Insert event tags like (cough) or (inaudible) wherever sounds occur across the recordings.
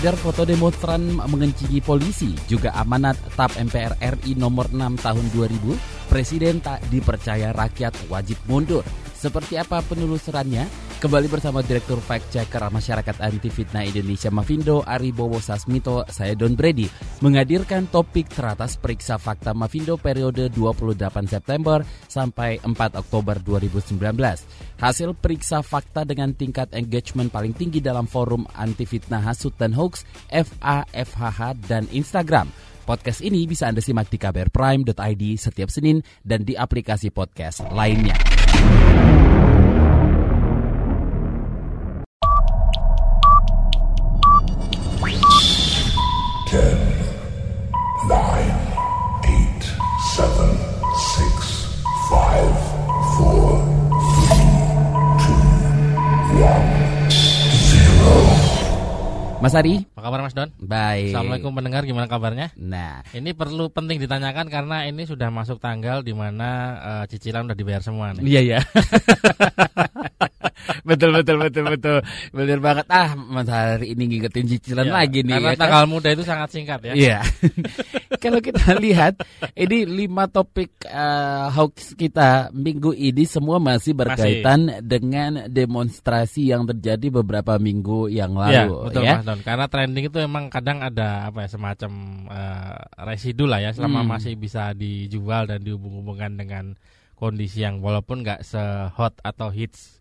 Beredar foto demonstran mengencingi polisi, juga amanat TAP MPR RI nomor 6 tahun 2000, Presiden tak dipercaya rakyat wajib mundur. Seperti apa penelusurannya? Kembali bersama Direktur Fact Checker Masyarakat Anti Fitnah Indonesia Mavindo Aribowo Sasmito, saya Don Brady, menghadirkan topik teratas periksa fakta Mavindo periode 28 September sampai 4 Oktober 2019. Hasil periksa fakta dengan tingkat engagement paling tinggi dalam forum anti fitnah hasut dan hoax FAFHH dan Instagram. Podcast ini bisa Anda simak di kbrprime.id setiap Senin dan di aplikasi podcast lainnya. Mas Ari, apa kabar Mas Don? Baik. Assalamualaikum pendengar, gimana kabarnya? Nah, ini perlu penting ditanyakan karena ini sudah masuk tanggal di mana uh, cicilan udah dibayar semua nih. Iya ya. (laughs) betul betul betul betul betul banget ah mas hari ini ngingetin cicilan ya, lagi nih karena ya kan? tanggal muda itu sangat singkat ya iya (laughs) kalau kita lihat ini lima topik uh, hoax kita minggu ini semua masih berkaitan masih. dengan demonstrasi yang terjadi beberapa minggu yang iya, lalu ya, betul ya. Mas Don karena trending itu memang kadang ada apa ya semacam uh, residu lah ya selama hmm. masih bisa dijual dan dihubung-hubungkan dengan kondisi yang walaupun nggak sehot atau hits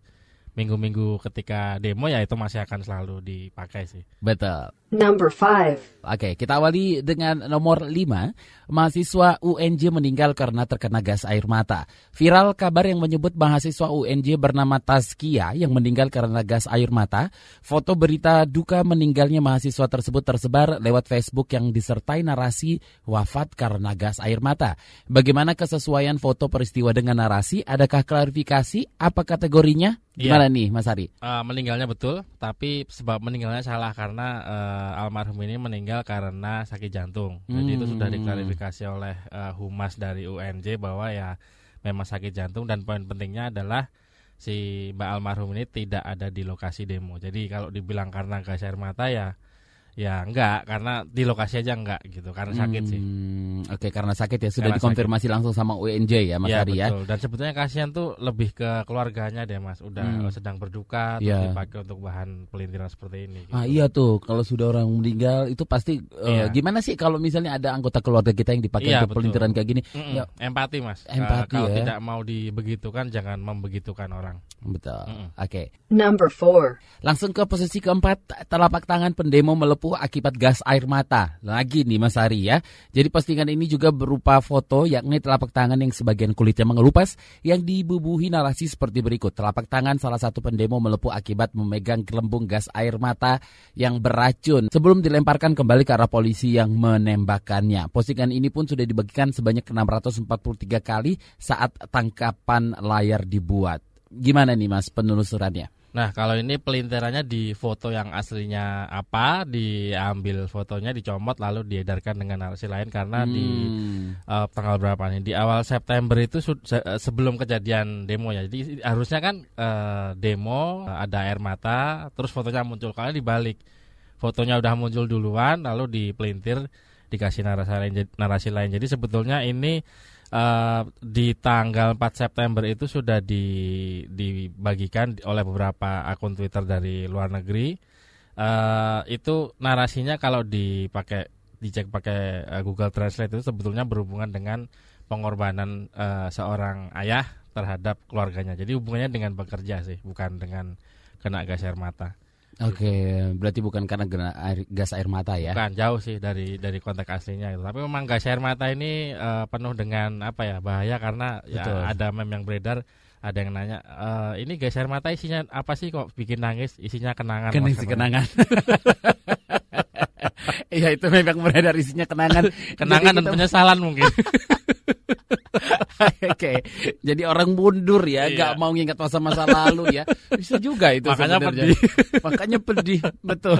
minggu-minggu ketika demo ya itu masih akan selalu dipakai sih. Betul. Number five. Oke, kita awali dengan nomor 5. Mahasiswa UNJ meninggal karena terkena gas air mata. Viral kabar yang menyebut mahasiswa UNJ bernama Taskia yang meninggal karena gas air mata. Foto berita duka meninggalnya mahasiswa tersebut tersebar lewat Facebook yang disertai narasi wafat karena gas air mata. Bagaimana kesesuaian foto peristiwa dengan narasi? Adakah klarifikasi? Apa kategorinya? Iya. Gimana ya. nih Mas Ari? Uh, meninggalnya betul, tapi sebab meninggalnya salah karena uh, almarhum ini meninggal karena sakit jantung. Hmm. Jadi itu sudah hmm. diklarifikasi oleh uh, humas dari UNJ bahwa ya memang sakit jantung dan poin pentingnya adalah si Mbak almarhum ini tidak ada di lokasi demo. Jadi kalau dibilang karena gas air mata ya Ya enggak, karena di lokasi aja enggak gitu, karena sakit hmm, sih. Oke, karena sakit ya sudah karena dikonfirmasi sakit. langsung sama UNJ ya Mas ya, Ari ya. Dan sebetulnya kasihan tuh lebih ke keluarganya deh Mas, udah hmm. sedang berduka ya. dipakai untuk bahan pelintiran seperti ini. Gitu. Ah iya tuh, kalau sudah orang meninggal itu pasti ya. uh, gimana sih kalau misalnya ada anggota keluarga kita yang dipakai ya, untuk betul. pelintiran kayak gini? Mm -mm. Ya, empati Mas. Empati uh, kalau ya. tidak mau dibegitukan jangan membegitukan orang. Betul. Mm -mm. Oke. Okay. Number four. Langsung ke posisi keempat, telapak tangan pendemo melepuh akibat gas air mata. Lagi nih Mas Ari ya. Jadi postingan ini juga berupa foto yakni telapak tangan yang sebagian kulitnya mengelupas yang dibubuhi narasi seperti berikut. Telapak tangan salah satu pendemo melepuh akibat memegang gelembung gas air mata yang beracun sebelum dilemparkan kembali ke arah polisi yang menembakkannya. Postingan ini pun sudah dibagikan sebanyak 643 kali saat tangkapan layar dibuat. Gimana nih Mas penelusurannya? Nah, kalau ini pelintirannya di foto yang aslinya apa, diambil fotonya, dicomot, lalu diedarkan dengan narasi lain karena hmm. di uh, tanggal berapa nih? Di awal September itu se sebelum kejadian demo ya. Jadi harusnya kan uh, demo ada air mata, terus fotonya muncul. Kalau dibalik, fotonya udah muncul duluan, lalu dipelintir, dikasih narasi lain. Narasi lain. Jadi sebetulnya ini uh, di tanggal 4 September itu sudah di, dibagikan oleh beberapa akun Twitter dari luar negeri. Uh, itu narasinya kalau dipakai dicek pakai uh, Google Translate itu sebetulnya berhubungan dengan pengorbanan uh, seorang ayah terhadap keluarganya. Jadi hubungannya dengan bekerja sih, bukan dengan kena gas air mata. Oke, okay, berarti bukan karena air, gas air mata ya? Bukan, jauh sih dari dari konteks aslinya. Gitu. Tapi memang gas air mata ini uh, penuh dengan apa ya bahaya karena ya, ada meme yang beredar ada yang nanya e, ini gas air mata isinya apa sih kok bikin nangis isinya kenangan kenangan kenangan (laughs) Iya itu memang beredar isinya kenangan (laughs) kenangan dan penyesalan mungkin (laughs) (laughs) Oke, jadi orang mundur ya, nggak iya. mau ingat masa-masa lalu ya. Bisa juga itu Makanya sebenarnya. pedih. (laughs) Makanya pedih, betul.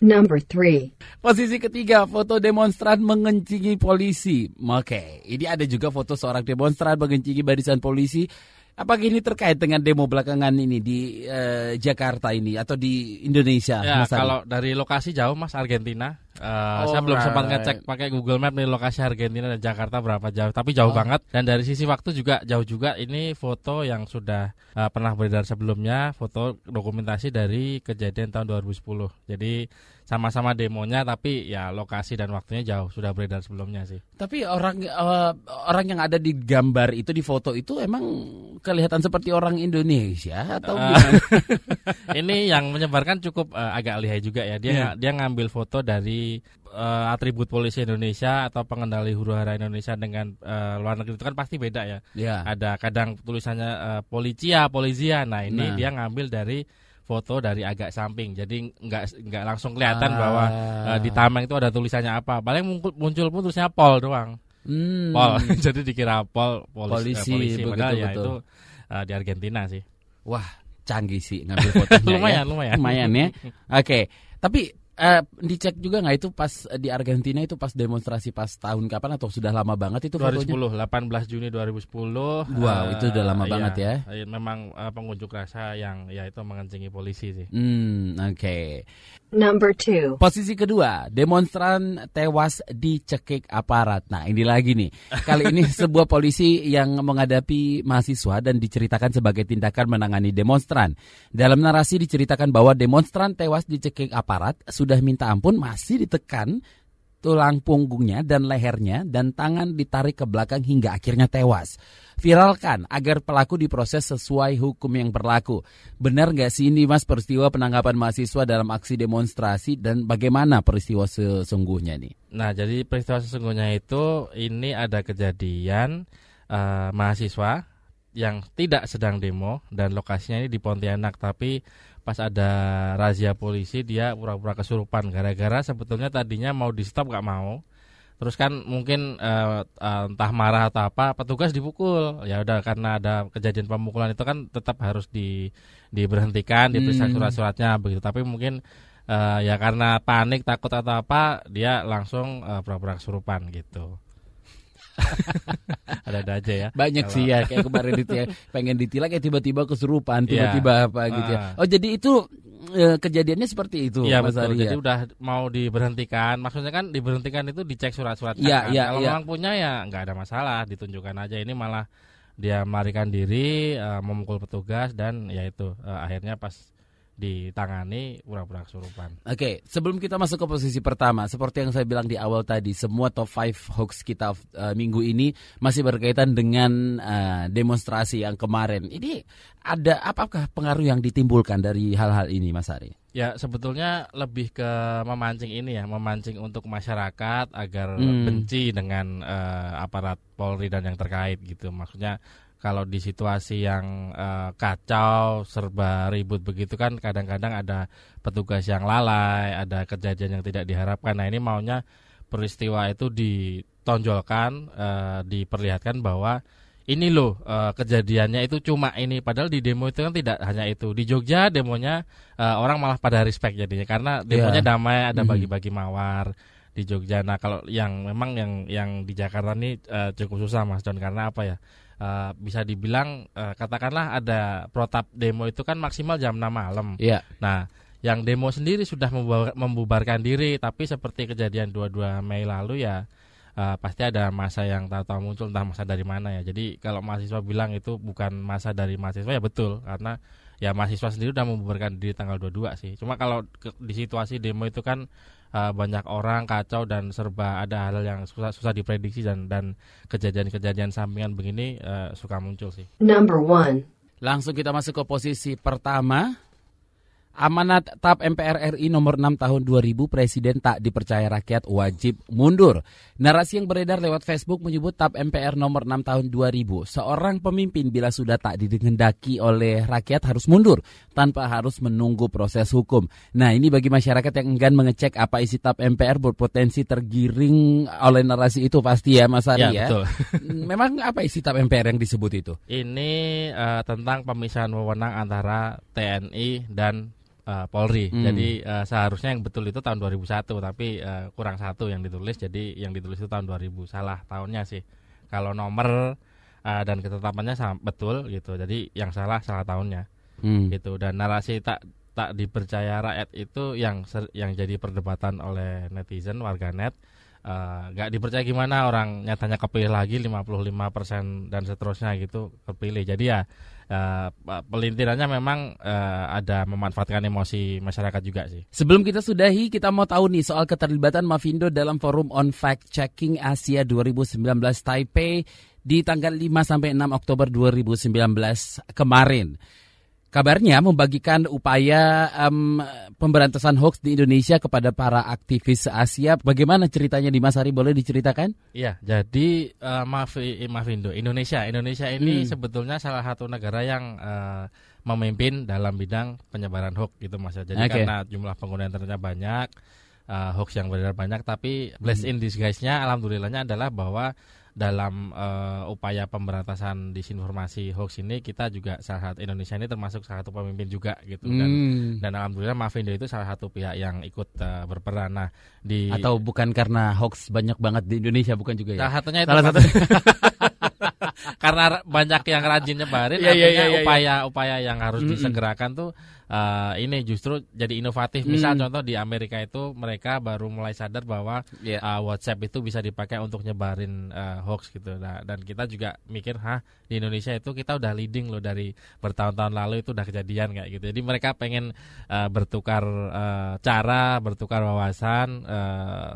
Number three. Posisi ketiga, foto demonstran mengencingi polisi. Oke, ini ada juga foto seorang demonstran mengencingi barisan polisi Apakah ini terkait dengan demo belakangan ini di uh, Jakarta ini atau di Indonesia? Ya, kalau dari lokasi jauh Mas Argentina. Uh, saya belum sempat ngecek pakai Google Map nih lokasi Argentina dan Jakarta berapa jauh, tapi jauh oh. banget. Dan dari sisi waktu juga jauh juga. Ini foto yang sudah uh, pernah beredar sebelumnya, foto dokumentasi dari kejadian tahun 2010. Jadi sama-sama demonya tapi ya lokasi dan waktunya jauh sudah beredar sebelumnya sih. Tapi orang uh, orang yang ada di gambar itu di foto itu emang kelihatan seperti orang Indonesia atau uh, gimana? (laughs) ini yang menyebarkan cukup uh, agak lihai juga ya. Dia yeah. dia ngambil foto dari uh, atribut polisi Indonesia atau pengendali huru hara Indonesia dengan uh, luar negeri itu kan pasti beda ya. Yeah. Ada kadang tulisannya uh, policia, polisia. Nah, ini nah. dia ngambil dari foto dari agak samping jadi nggak nggak langsung kelihatan ah. bahwa uh, di tameng itu ada tulisannya apa paling muncul, muncul pun tulisannya pol doang hmm. pol (laughs) jadi dikira pol polisi, uh, polisi padahal betul, ya betul. itu uh, di Argentina sih wah canggih sih ngambil fotonya (laughs) lumayan ya. lumayan lumayan ya (laughs) oke okay. tapi Uh, dicek juga nggak itu pas uh, di Argentina itu pas demonstrasi pas tahun kapan atau sudah lama banget itu 2010 fotonya? 18 Juni 2010 wow uh, itu udah lama iya, banget ya memang uh, pengunjuk rasa yang ya itu mengencingi polisi sih hmm oke okay. Number two. Posisi kedua, demonstran tewas dicekik aparat. Nah ini lagi nih, kali ini (laughs) sebuah polisi yang menghadapi mahasiswa dan diceritakan sebagai tindakan menangani demonstran. Dalam narasi diceritakan bahwa demonstran tewas dicekik aparat sudah minta ampun masih ditekan tulang punggungnya dan lehernya dan tangan ditarik ke belakang hingga akhirnya tewas. Viralkan agar pelaku diproses sesuai hukum yang berlaku. Benar nggak sih ini mas peristiwa penangkapan mahasiswa dalam aksi demonstrasi dan bagaimana peristiwa sesungguhnya nih? Nah jadi peristiwa sesungguhnya itu ini ada kejadian uh, mahasiswa yang tidak sedang demo dan lokasinya ini di Pontianak tapi pas ada razia polisi dia pura-pura kesurupan. Gara-gara sebetulnya tadinya mau di stop nggak mau. Terus kan mungkin uh, uh, entah marah atau apa petugas dipukul. Ya udah karena ada kejadian pemukulan itu kan tetap harus di diberhentikan diperiksa hmm. surat-suratnya begitu. Tapi mungkin uh, ya karena panik takut atau apa dia langsung uh, pura-pura kesurupan gitu (laughs) ada-ada aja ya. Banyak sih ya kayak kemarin ditilak, (laughs) pengen ditilak ya tiba-tiba kesurupan, iya. tiba-tiba yeah. apa gitu ya. Ah. Oh jadi itu e, kejadiannya seperti itu Iya betul. Ari, jadi ya? udah mau diberhentikan. Maksudnya kan diberhentikan itu dicek surat-surat ya, kan. Ya, Kalau ya. memang punya ya nggak ada masalah, ditunjukkan aja. Ini malah dia melarikan diri, uh, memukul petugas dan ya itu uh, akhirnya pas ditangani pura-pura kesurupan. Oke, okay, sebelum kita masuk ke posisi pertama, seperti yang saya bilang di awal tadi, semua top 5 hoax kita uh, minggu ini masih berkaitan dengan uh, demonstrasi yang kemarin. Ini ada apakah pengaruh yang ditimbulkan dari hal-hal ini, Mas Ari? Ya, sebetulnya lebih ke memancing ini ya, memancing untuk masyarakat agar hmm. benci dengan uh, aparat Polri dan yang terkait gitu. Maksudnya kalau di situasi yang uh, kacau serba ribut begitu kan kadang-kadang ada petugas yang lalai ada kejadian yang tidak diharapkan nah ini maunya peristiwa itu ditonjolkan uh, diperlihatkan bahwa ini loh uh, kejadiannya itu cuma ini padahal di demo itu kan tidak hanya itu di Jogja demonya uh, orang malah pada respect jadinya karena demonya yeah. damai ada mhm. bagi-bagi mawar di Jogja nah kalau yang memang yang yang di Jakarta ini uh, cukup susah Mas Don karena apa ya uh, bisa dibilang uh, katakanlah ada protap demo itu kan maksimal jam 6 malam. Iya. Nah, yang demo sendiri sudah membubarkan diri tapi seperti kejadian 22 Mei lalu ya uh, pasti ada masa yang tahu-tahu muncul entah masa dari mana ya. Jadi kalau mahasiswa bilang itu bukan masa dari mahasiswa ya betul karena ya mahasiswa sendiri sudah membubarkan diri tanggal 22 sih. Cuma kalau ke, di situasi demo itu kan uh, banyak orang kacau dan serba ada hal yang susah susah diprediksi dan dan kejadian-kejadian sampingan begini uh, suka muncul sih. Number one. Langsung kita masuk ke posisi pertama Amanat TAP MPR RI nomor 6 tahun 2000 Presiden tak dipercaya rakyat wajib mundur. Narasi yang beredar lewat Facebook menyebut TAP MPR nomor 6 tahun 2000 seorang pemimpin bila sudah tak digendaki oleh rakyat harus mundur tanpa harus menunggu proses hukum. Nah, ini bagi masyarakat yang enggan mengecek apa isi TAP MPR berpotensi tergiring oleh narasi itu pasti ya Mas Ari ya. ya. Betul. (laughs) Memang apa isi TAP MPR yang disebut itu? Ini uh, tentang pemisahan wewenang antara TNI dan uh, Polri. Hmm. Jadi uh, seharusnya yang betul itu tahun 2001 tapi uh, kurang satu yang ditulis jadi yang ditulis itu tahun 2000. Salah tahunnya sih. Kalau nomor uh, dan ketetapannya sama, betul gitu. Jadi yang salah salah tahunnya Hmm. gitu dan narasi tak tak dipercaya rakyat itu yang ser- yang jadi perdebatan oleh netizen warganet nggak dipercaya gimana orang nyatanya kepilih lagi 55% dan seterusnya gitu kepilih jadi ya eh, pelintirannya memang eh, ada memanfaatkan emosi masyarakat juga sih Sebelum kita sudahi, kita mau tahu nih soal keterlibatan Mavindo dalam forum on fact checking Asia 2019 Taipei di tanggal 5 sampai 6 Oktober 2019 kemarin. Kabarnya membagikan upaya em, pemberantasan hoax di Indonesia kepada para aktivis Asia. Bagaimana ceritanya di Mas Ari? Boleh diceritakan? Iya, jadi eh, Mavi, Mavindo Indonesia, Indonesia ini Hmm. sebetulnya salah satu negara yang eh, memimpin dalam bidang penyebaran hoax gitu Mas. Jadi Oke. karena jumlah pengguna internetnya banyak, eh, hoax yang beredar banyak, tapi bless in disguise-nya alhamdulillahnya adalah bahwa dalam eh, upaya pemberantasan disinformasi hoax ini kita juga salah satu Indonesia ini termasuk salah satu pemimpin juga gitu dan Hmm. dan alhamdulillah Mavindo itu salah satu pihak yang ikut eh, berperan. Nah, di Atau bukan karena hoax banyak banget di Indonesia, bukan juga ya? Salah satunya itu Salah Mas. satu. (laughs) karena banyak yang rajin nyebarin Iya, iya, artinya iya, iya, upaya-upaya yang harus Mm-mm. disegerakan tuh eh, ini justru jadi inovatif. Misal Mm. contoh di Amerika itu mereka baru mulai sadar bahwa Iya. eh, WhatsApp itu bisa dipakai untuk nyebarin eh, hoax gitu. Nah, dan kita juga mikir, "Hah, di Indonesia itu kita udah leading loh dari bertahun-tahun lalu itu udah kejadian kayak gitu." Jadi mereka pengen eh, bertukar eh, cara, bertukar wawasan eh,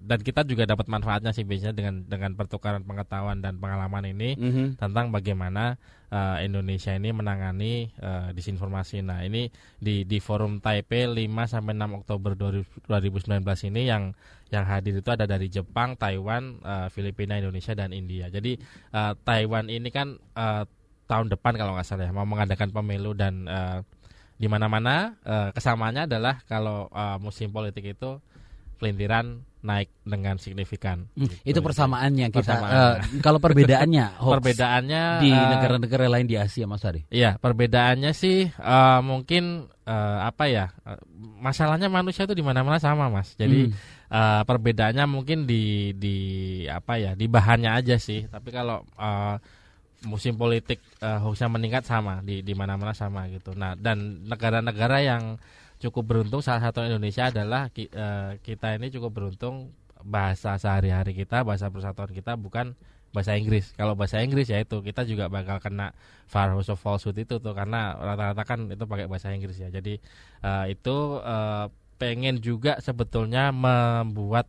dan kita juga dapat manfaatnya sih biasanya dengan dengan pertukaran pengetahuan dan pengalaman ini Mhm. tentang bagaimana eh, Indonesia ini menangani eh, disinformasi. Nah, ini di di forum Taipei 5 sampai 6 Oktober 2019 ini yang yang hadir itu ada dari Jepang, Taiwan, eh, Filipina, Indonesia dan India. Jadi eh, Taiwan ini kan eh, tahun depan kalau nggak salah ya mau mengadakan pemilu dan eh, di mana-mana eh, kesamaannya adalah kalau musim politik itu pelintiran naik dengan signifikan. Hmm, Gitu. Itu persamaannya kita. Persamaan. eh, kalau perbedaannya, (laughs) hoax Perbedaannya di eh, negara-negara lain di Asia, Mas Ari. Iya, perbedaannya sih eh, mungkin eh, apa ya? eh, masalahnya manusia itu di mana-mana sama, Mas. Jadi Hmm. eh, perbedaannya mungkin di di apa ya? Di bahannya aja sih. Tapi kalau eh, musim politik eh, hoaxnya meningkat sama di di mana-mana sama gitu. Nah, dan negara-negara yang cukup beruntung salah satu Indonesia adalah eh, kita ini cukup beruntung bahasa sehari-hari kita, bahasa persatuan kita bukan bahasa Inggris. Kalau bahasa Inggris ya itu kita juga bakal kena farhouse of falsehood itu tuh karena rata-rata kan itu pakai bahasa Inggris ya. Jadi eh, itu eh, pengen juga sebetulnya membuat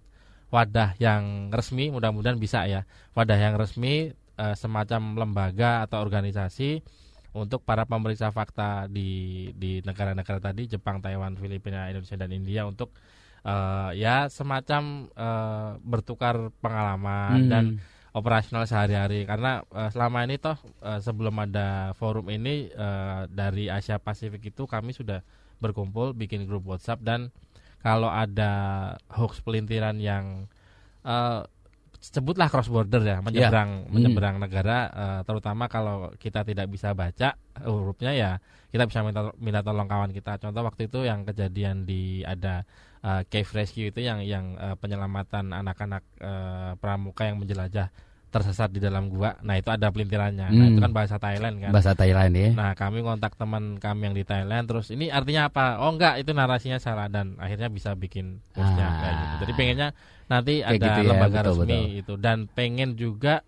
wadah yang resmi, mudah-mudahan bisa ya. Wadah yang resmi eh, semacam lembaga atau organisasi untuk para pemeriksa fakta di di negara-negara tadi Jepang, Taiwan, Filipina, Indonesia dan India untuk eh, ya semacam eh, bertukar pengalaman Hmm. dan operasional sehari-hari karena eh, selama ini toh eh, sebelum ada forum ini eh, dari Asia Pasifik itu kami sudah berkumpul bikin grup WhatsApp dan kalau ada hoax pelintiran yang eh, sebutlah cross border ya menyeberang Hmm. menyeberang negara eh, terutama kalau kita tidak bisa baca hurufnya ya kita bisa minta minta tolong kawan kita contoh waktu itu yang kejadian di ada eh, cave rescue itu yang yang eh, penyelamatan anak-anak eh, pramuka yang menjelajah tersesat di dalam gua nah itu ada pelintirannya nah Hmm. itu kan bahasa Thailand kan Bahasa Thailand ya. Nah, kami kontak teman kami yang di Thailand terus ini artinya apa? Oh enggak, itu narasinya salah dan akhirnya bisa bikin postnya Ah. kayak gitu. Jadi pengennya nanti Kayak ada gitu ya, lembaga betul, resmi betul. itu dan pengen juga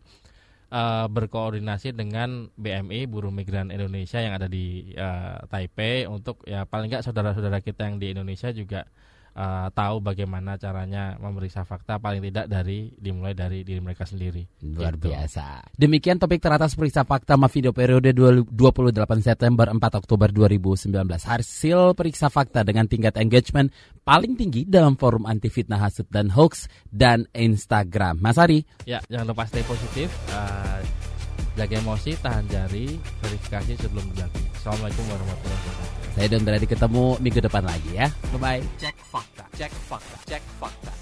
eh, berkoordinasi dengan BMI Buruh Migran Indonesia yang ada di eh, Taipei untuk ya paling enggak saudara-saudara kita yang di Indonesia juga eh, tahu bagaimana caranya memeriksa fakta paling tidak dari dimulai dari diri mereka sendiri. Luar Gitu. biasa. Demikian topik teratas periksa fakta Mavido periode 28 September 4 Oktober 2019. Hasil periksa fakta dengan tingkat engagement paling tinggi dalam forum anti fitnah hasut dan hoax dan Instagram. Mas Ari, Ya, jangan lupa stay positif, eh, jaga emosi, tahan jari, verifikasi sebelum berlaku. Assalamualaikum warahmatullahi wabarakatuh. Saya Don Brady ketemu minggu depan lagi ya. Bye bye. Cek fakta, cek fakta, cek fakta.